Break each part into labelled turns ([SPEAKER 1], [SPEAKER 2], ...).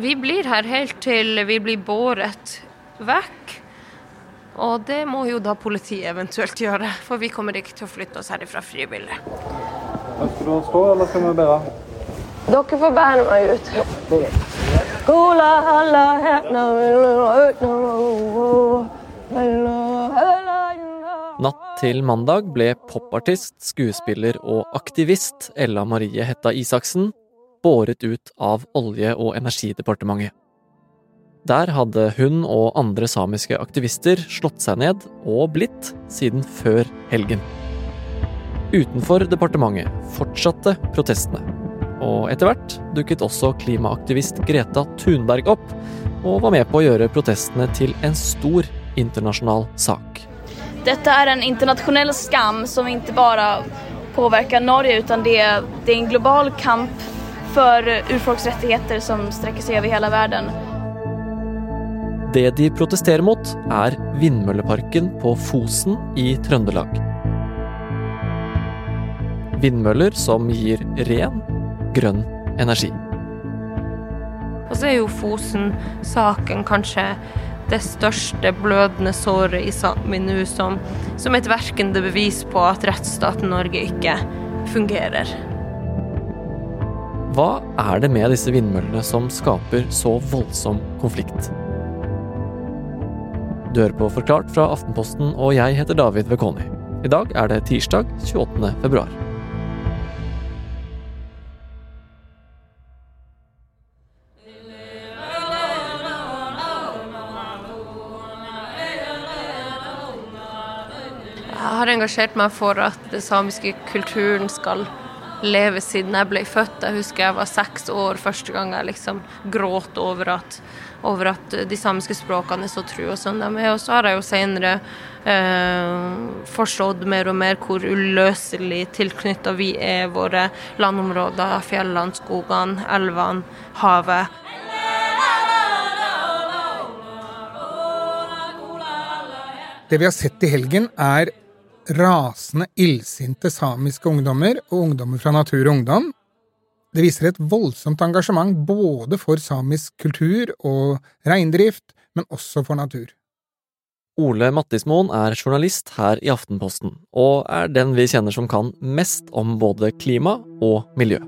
[SPEAKER 1] Vi blir her helt til vi blir båret vekk. Og det må jo da politiet eventuelt gjøre, for vi kommer ikke til å flytte oss herifra frivillig.
[SPEAKER 2] Ønsker du å stå, eller skal vi bære?
[SPEAKER 1] Dere får bære meg ut.
[SPEAKER 3] Natt til mandag ble popartist, skuespiller og aktivist Ella Marie Hetta Isaksen båret ut av Olje- og energidepartementet. Der hadde hun og andre samiske aktivister slått seg ned og blitt siden før helgen. Utenfor departementet fortsatte protestene. Og etter hvert dukket også klimaaktivist Greta Thunberg opp, og var med på å gjøre protestene til en stor internasjonal sak.
[SPEAKER 4] Dette er en internasjonell skam som ikke bare påvirker Norge, utan det, det er en global kamp for urfolksrettigheter som strekker seg over hele verden.
[SPEAKER 3] Det de protesterer mot, er vindmølleparken på Fosen i Trøndelag. Vindmøller som gir ren, grønn energi.
[SPEAKER 1] Og så er jo Fosen-saken kanskje det største blødende såret i Sápmi nå, som, som et verkende bevis på at rettsstaten Norge ikke fungerer.
[SPEAKER 3] Hva er det med disse vindmøllene som skaper så voldsom konflikt? Du hører på Forklart fra Aftenposten, og jeg heter David Vekoni. I dag er det tirsdag 28. februar.
[SPEAKER 1] Jeg har engasjert meg for at den samiske kulturen skal leve siden jeg ble født. Jeg husker jeg var seks år første gang jeg liksom gråt over at, over at de samiske språkene er så trua som de er. Og så har jeg jo senere eh, forstått mer og mer hvor uløselig tilknytta vi er våre landområder, fjellene, skogene, elvene, havet.
[SPEAKER 5] Det vi har sett i helgen, er rasende, illsinte samiske ungdommer og ungdommer fra Natur og Ungdom. Det viser et voldsomt engasjement både for samisk kultur og reindrift, men også for natur.
[SPEAKER 3] Ole Mattismoen er journalist her i Aftenposten, og er den vi kjenner som kan mest om både klima og miljø.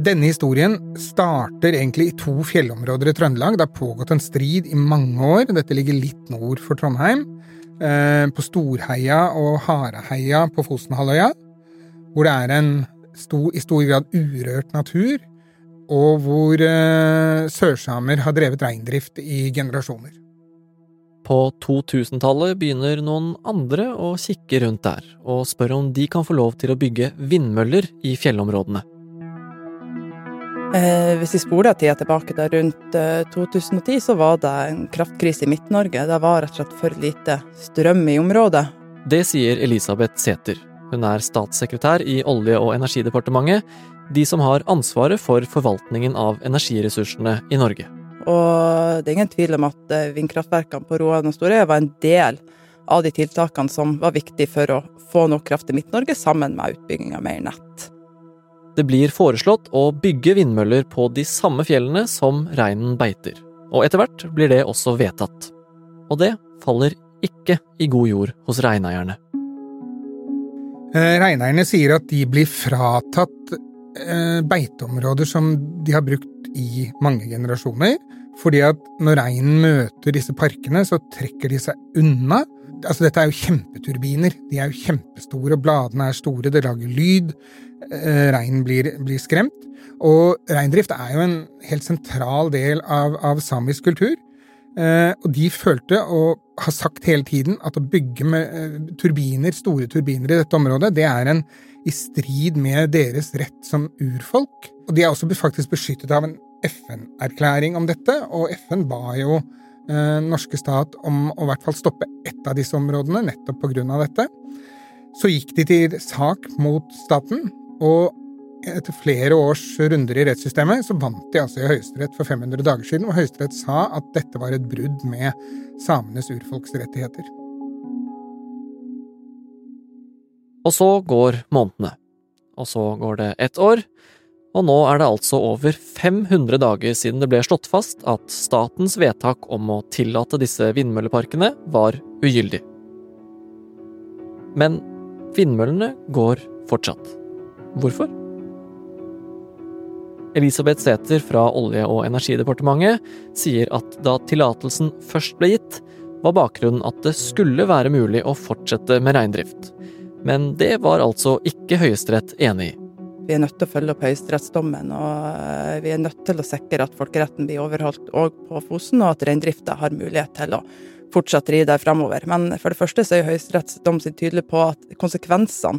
[SPEAKER 5] Denne historien starter egentlig i to fjellområder i Trøndelag. Det har pågått en strid i mange år. Dette ligger litt nord for Trondheim. Eh, på Storheia og Hareheia på Fosenhalvøya, hvor det er en stor, i stor grad urørt natur, og hvor eh, sørsamer har drevet reindrift i generasjoner.
[SPEAKER 3] På 2000-tallet begynner noen andre å kikke rundt der, og spør om de kan få lov til å bygge vindmøller i fjellområdene.
[SPEAKER 6] Eh, hvis vi spoler tida tilbake til rundt eh, 2010, så var det en kraftkrise i Midt-Norge. Det var rett og slett for lite strøm i området.
[SPEAKER 3] Det sier Elisabeth Sæther. Hun er statssekretær i Olje- og energidepartementet, de som har ansvaret for forvaltningen av energiressursene i Norge.
[SPEAKER 6] Og det er ingen tvil om at eh, vindkraftverkene på Roan og Storøya var en del av de tiltakene som var viktige for å få nok kraft til Midt-Norge, sammen med utbygging av mer nett.
[SPEAKER 3] Det blir foreslått å bygge vindmøller på de samme fjellene som reinen beiter, og etter hvert blir det også vedtatt. Og det faller ikke i god jord hos reineierne.
[SPEAKER 5] Eh, Reineierne sier at de blir fratatt eh, beiteområder som de har brukt i mange generasjoner, fordi at når reinen møter disse parkene, så trekker de seg unna. Altså, dette er jo kjempeturbiner. De er jo kjempestore, bladene er store, det lager lyd. Eh, reinen blir, blir skremt. Og reindrift er jo en helt sentral del av, av samisk kultur. Eh, og de følte, og har sagt hele tiden, at å bygge med eh, turbiner, store turbiner i dette området, det er en i strid med deres rett som urfolk. Og de er også faktisk beskyttet av en FN-erklæring om dette, og FN ba jo eh, norske stat om å i hvert fall stoppe ett av disse områdene, nettopp på grunn av dette. Så gikk de til sak mot staten, og etter flere års runder i rettssystemet, så vant de altså i Høyesterett for 500 dager siden, og Høyesterett sa at dette var et brudd med samenes urfolksrettigheter.
[SPEAKER 3] Og så går månedene. Og så går det ett år. Og nå er det altså over 500 dager siden det ble slått fast at statens vedtak om å tillate disse vindmølleparkene var ugyldig. Men vindmøllene går fortsatt. Hvorfor? Elisabeth Sæther fra Olje- og energidepartementet sier at da tillatelsen først ble gitt, var bakgrunnen at det skulle være mulig å fortsette med reindrift. Men det var altså ikke Høyesterett enig i.
[SPEAKER 6] Vi er nødt til å følge opp høyesterettsdommen, og eh, vi er nødt til å sikre at folkeretten blir overholdt òg på Fosen, og at reindrifta har mulighet til å fortsatt ri der framover. Men for det første så er høyesterettsdommen tydelig på at konsekvensene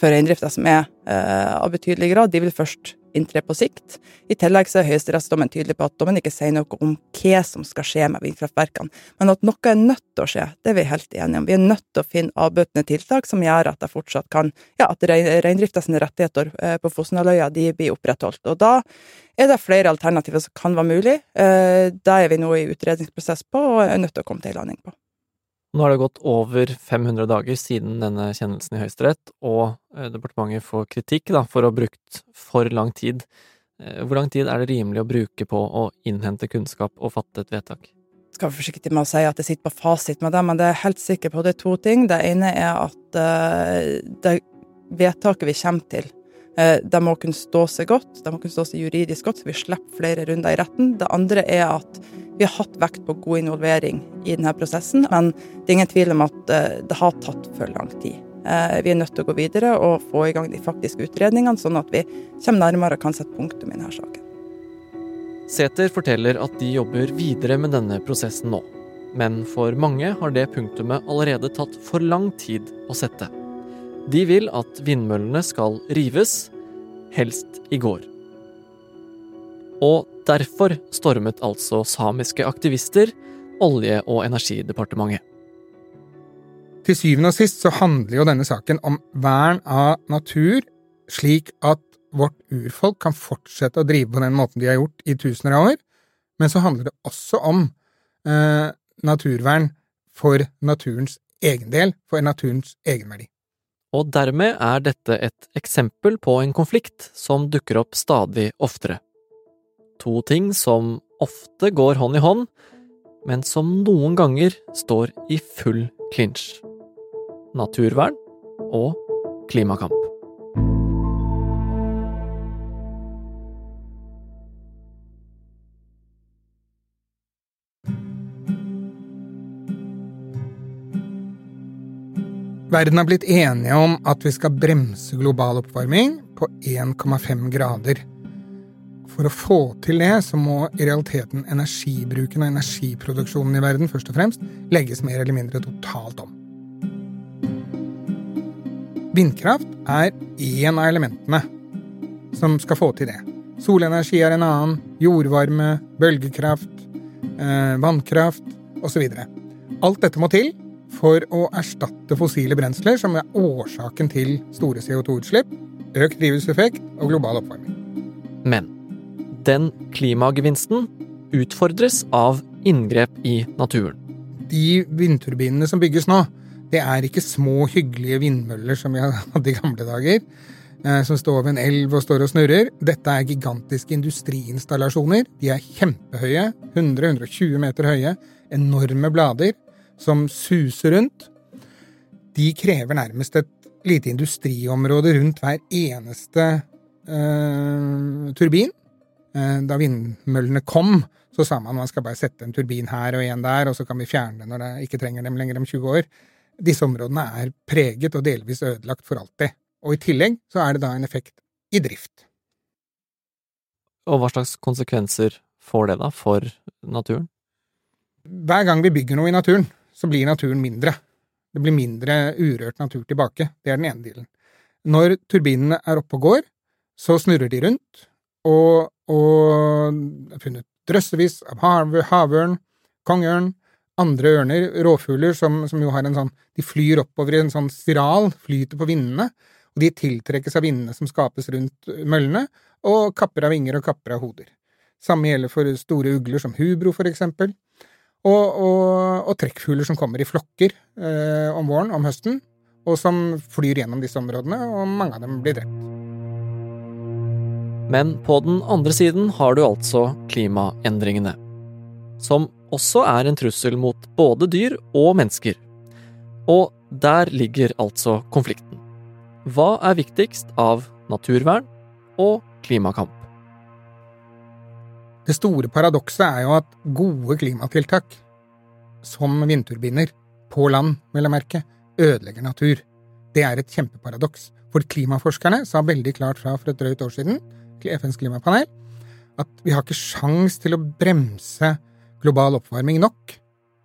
[SPEAKER 6] for reindrifta som er eh, av betydelig grad, de vil først inntre på sikt. I tillegg så er høyesterettsdommen tydelig på at dommen ikke sier noe om hva som skal skje med vindkraftverkene, men at noe er nødt til å skje, det er vi helt enige om. Vi er nødt til å finne avbøtende tiltak som gjør at det fortsatt kan, ja, at reindrifta sine rettigheter eh, på Fosenhalvøya de blir opprettholdt. Og da er det flere alternativer som kan være mulig. Eh, det er vi nå i utredningsprosess på og er nødt til å komme til en landing på.
[SPEAKER 3] Nå har det gått over 500 dager siden denne kjennelsen i Høyesterett, og eh, departementet får kritikk da, for å ha brukt for lang tid. Eh, hvor lang tid er det rimelig å bruke på å innhente kunnskap og fatte et vedtak?
[SPEAKER 6] Jeg skal være forsiktig med å si at jeg sitter på fasit med det, men det er helt sikker på det er to ting. Det ene er at uh, det vedtaket vi kommer til, uh, det må kunne stå seg godt. Det må kunne stå seg juridisk godt, så vi slipper flere runder i retten. Det andre er at vi har hatt vekt på god involvering i denne prosessen, men det er ingen tvil om at eh, det har tatt for lang tid. Eh, vi er nødt til å gå videre og få i gang de faktiske utredningene, sånn at vi kommer nærmere og kan sette punktum i denne saken.
[SPEAKER 3] Sæther forteller at de jobber videre med denne prosessen nå. Men for mange har det punktumet allerede tatt for lang tid å sette. De vil at vindmøllene skal rives, helst i går. Og derfor stormet altså samiske aktivister Olje- og energidepartementet.
[SPEAKER 5] Til syvende og sist så handler jo denne saken om vern av natur, slik at vårt urfolk kan fortsette å drive på den måten de har gjort i tusener av år, men så handler det også om eh, naturvern for naturens egen del, for naturens egenverdi.
[SPEAKER 3] Og dermed er dette et eksempel på en konflikt som dukker opp stadig oftere. To ting som ofte går hånd i hånd, men som noen ganger står i full klinsj. Naturvern og klimakamp.
[SPEAKER 5] Verden har blitt enige om at vi skal bremse global oppvarming på 1,5 grader. For å få til det, så må i realiteten energibruken og energiproduksjonen i verden først og fremst legges mer eller mindre totalt om. Vindkraft er én av elementene som skal få til det. Solenergi er en annen, jordvarme, bølgekraft, eh, vannkraft osv. Alt dette må til for å erstatte fossile brensler, som er årsaken til store CO2-utslipp, økt drivhuseffekt og global oppvarming.
[SPEAKER 3] Men den klimagevinsten utfordres av inngrep i naturen.
[SPEAKER 5] De vindturbinene som bygges nå, det er ikke små, hyggelige vindmøller som vi hadde i gamle dager, eh, som står ved en elv og står og snurrer. Dette er gigantiske industriinstallasjoner. De er kjempehøye, 100-120 meter høye, enorme blader som suser rundt. De krever nærmest et lite industriområde rundt hver eneste eh, turbin. Eh, da vindmøllene kom, så sa man man skal bare sette en turbin her og en der, og så kan vi fjerne det når det ikke trenger dem lenger om 20 år. Disse områdene er preget og delvis ødelagt for alltid. Og i tillegg så er det da en effekt i drift.
[SPEAKER 3] Og hva slags konsekvenser får det da for naturen?
[SPEAKER 5] Hver gang vi bygger noe i naturen, så blir naturen mindre. Det blir mindre urørt natur tilbake. Det er den ene delen. Når turbinene er oppe og går, så snurrer de rundt, og, og funnet drøssevis av havørn, kongeørn, andre ørner, råfugler som, som, jo har en sånn De flyr oppover i en sånn spiral, flyter på vindene, og de tiltrekkes av vindene som skapes rundt møllene, og kapper av vinger og kapper av hoder. Samme gjelder for store ugler som hubro, for eksempel, og, og, og trekkfugler som kommer i flokker eh, om våren, om høsten, og som flyr gjennom disse områdene, og mange av dem blir drept.
[SPEAKER 3] Men på den andre siden har du altså klimaendringene. Som også er en trussel mot både dyr og mennesker. Og der ligger altså konflikten. Hva er viktigst av naturvern og klimakamp?
[SPEAKER 5] Det store paradokset er jo at gode klimatiltak, som vindturbiner, på land, vel å merke, ødelegger natur. Det er et kjempeparadoks. For klimaforskerne sa veldig klart fra for et drøyt år siden, til FNs klimapanel, at vi har ikke sjans til å bremse global oppvarming nok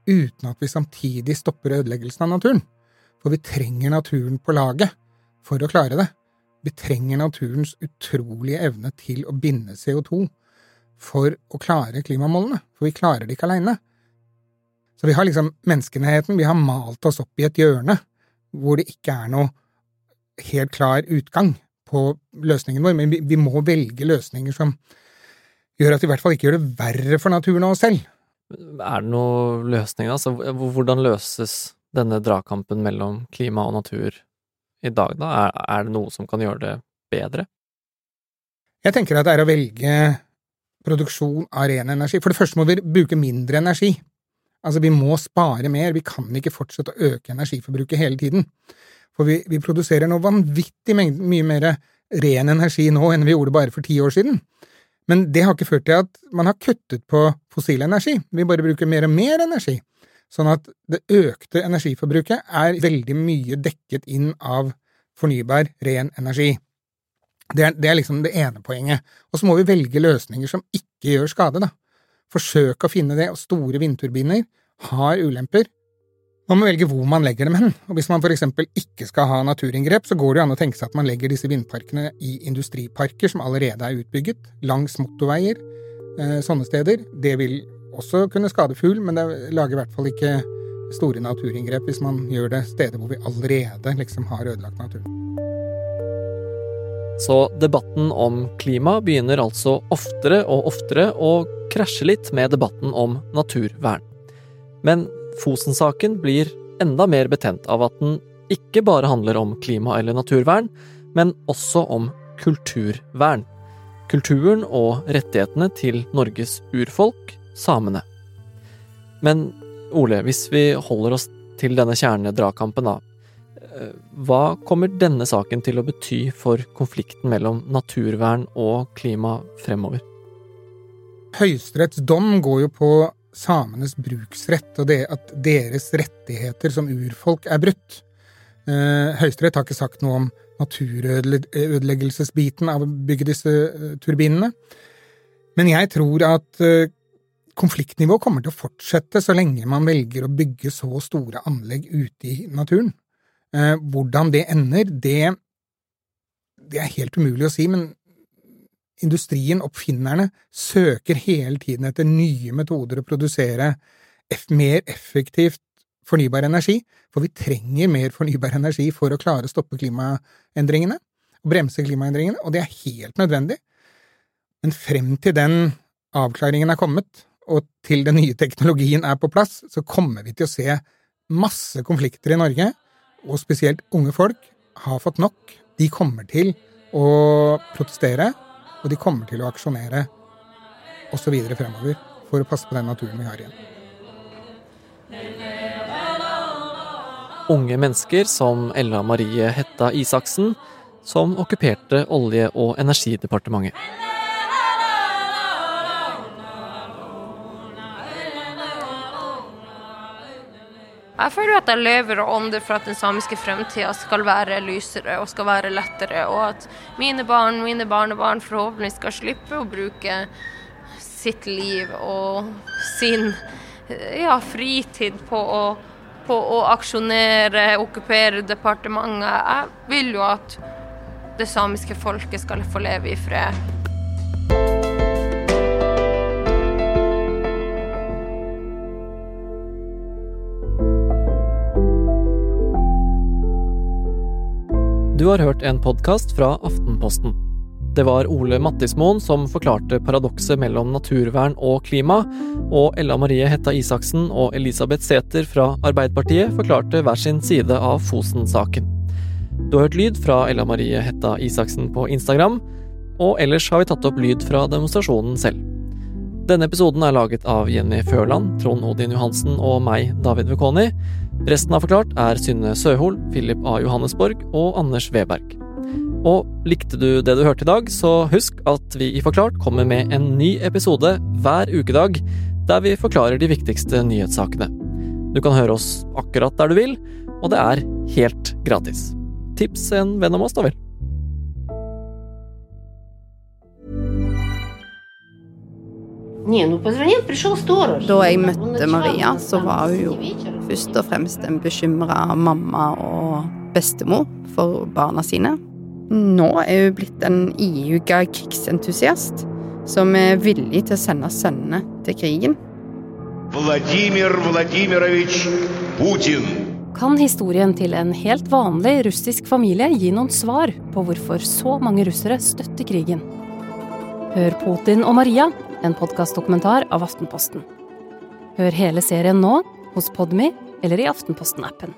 [SPEAKER 5] uten at vi samtidig stopper ødeleggelsen av naturen. For vi trenger naturen på laget for å klare det. Vi trenger naturens utrolige evne til å binde CO2 for å klare klimamålene, for vi klarer det ikke aleine. Så vi har liksom menneskenheten, vi har malt oss opp i et hjørne hvor det ikke er noe helt klar utgang på løsningen vår, men vi, vi må velge løsninger som gjør at vi i hvert fall ikke gjør det verre for naturen og oss selv.
[SPEAKER 3] Er det noen løsning, altså? Hvordan løses denne dragkampen mellom klima og natur i dag, da? Er, er det noe som kan gjøre det bedre?
[SPEAKER 5] Jeg tenker at det er å velge produksjon av ren energi. For det første må vi bruke mindre energi. Altså, vi må spare mer, vi kan ikke fortsette å øke energiforbruket hele tiden. For vi, vi produserer nå vanvittig mye mer ren energi nå enn vi gjorde bare for ti år siden. Men det har ikke ført til at man har kuttet på fossil energi, vi bare bruker mer og mer energi. Sånn at det økte energiforbruket er veldig mye dekket inn av fornybar, ren energi. Det er, det er, liksom det ene poenget. Og så må vi velge løsninger som ikke gjør skade, da. Forsøke å finne det, og store vindturbiner har ulemper. Man må velge hvor man legger dem hen, og hvis man for eksempel ikke skal ha naturinngrep, så går det jo an å tenke seg at man legger disse vindparkene i industriparker som allerede er utbygget, langs motorveier, eh, sånne steder. Det vil også kunne skade fugl, men det lager i hvert fall ikke store naturinngrep hvis man gjør det steder hvor vi allerede liksom har ødelagt naturen.
[SPEAKER 3] Så debatten om klima begynner altså oftere og oftere å krasje litt med debatten om naturvern. Men Fosen-saken blir enda mer betent av at den ikke bare handler om klima- eller naturvern, men også om kulturvern. Kulturen og rettighetene til Norges urfolk, samene. Men Ole, hvis vi holder oss til denne kjernedragkampen, da. Eh, hva kommer denne saken til å bety for konflikten mellom naturvern og klima fremover?
[SPEAKER 5] Høyesteretts dom går jo på samenes bruksrett og det at deres rettigheter som urfolk er brutt. Eh, Høyesterett har ikke sagt noe om naturødeleggelsesbiten av å bygge disse eh, turbinene. Men jeg tror at konfliktnivået kommer til å fortsette så lenge man velger å bygge så store anlegg ute i naturen. Eh, hvordan det ender, det, det er helt umulig å si, men industrien, oppfinnerne, søker hele tiden etter nye metoder å produsere mer effektivt fornybar energi, for vi trenger mer fornybar energi for å klare å stoppe klimaendringene og bremse klimaendringene, og det er helt nødvendig. Men frem til den avklaringen er kommet, og til den nye teknologien er på plass, så kommer vi til å se masse konflikter i Norge og spesielt unge folk, har fått nok. De kommer til å protestere, og de kommer til å aksjonere osv. fremover for å passe på den naturen vi har igjen.
[SPEAKER 3] Unge mennesker som Ella Marie Hetta Isaksen, som okkuperte Olje- og energidepartementet.
[SPEAKER 1] Jeg føler at jeg lever og ånder for at den samiske fremtida skal være lysere og skal være lettere, og at mine barn, mine barnebarn forhåpentligvis skal slippe å bruke sitt liv og sin ja, fritid på å, på å aksjonere, okkupere departementet. Jeg vil jo at det samiske folket skal få leve i fred.
[SPEAKER 3] Du har hørt en podkast fra Aftenposten. Det var Ole Mattismoen som forklarte paradokset mellom naturvern og klima, og Ella Marie Hetta Isaksen og Elisabeth Sæther fra Arbeiderpartiet forklarte hver sin side av Fosen-saken. Du har hørt lyd fra Ella Marie Hetta Isaksen på Instagram. og ellers har vi tatt opp lyd fra demonstrasjonen selv. Denne episoden er laget av Jenny Førland, Trond Odin Johansen og meg, David Vekoni. Resten av Forklart er Synne Søhol, Philip A. Johannesborg og Anders Weberg. Og likte du det du hørte i dag, så husk at vi i Forklart kommer med en ny episode hver ukedag, der vi forklarer de viktigste nyhetssakene. Du kan høre oss akkurat der du vil, og det er helt gratis. Tips en venn om oss, da vel.
[SPEAKER 7] Da jeg møtte Maria, så var hun jo først og fremst en bekymra mamma og bestemor for barna sine. Nå er hun blitt en ihuga krigsentusiast som er villig til å sende sønnene til krigen.
[SPEAKER 8] Vladimir Vladimirovitsj Putin.
[SPEAKER 9] Kan historien til en helt vanlig russisk familie gi noen svar på hvorfor så mange russere støtter krigen? Hør Putin og Maria, en podkastdokumentar av Aftenposten. Hør hele serien nå hos Podmy eller i Aftenposten-appen.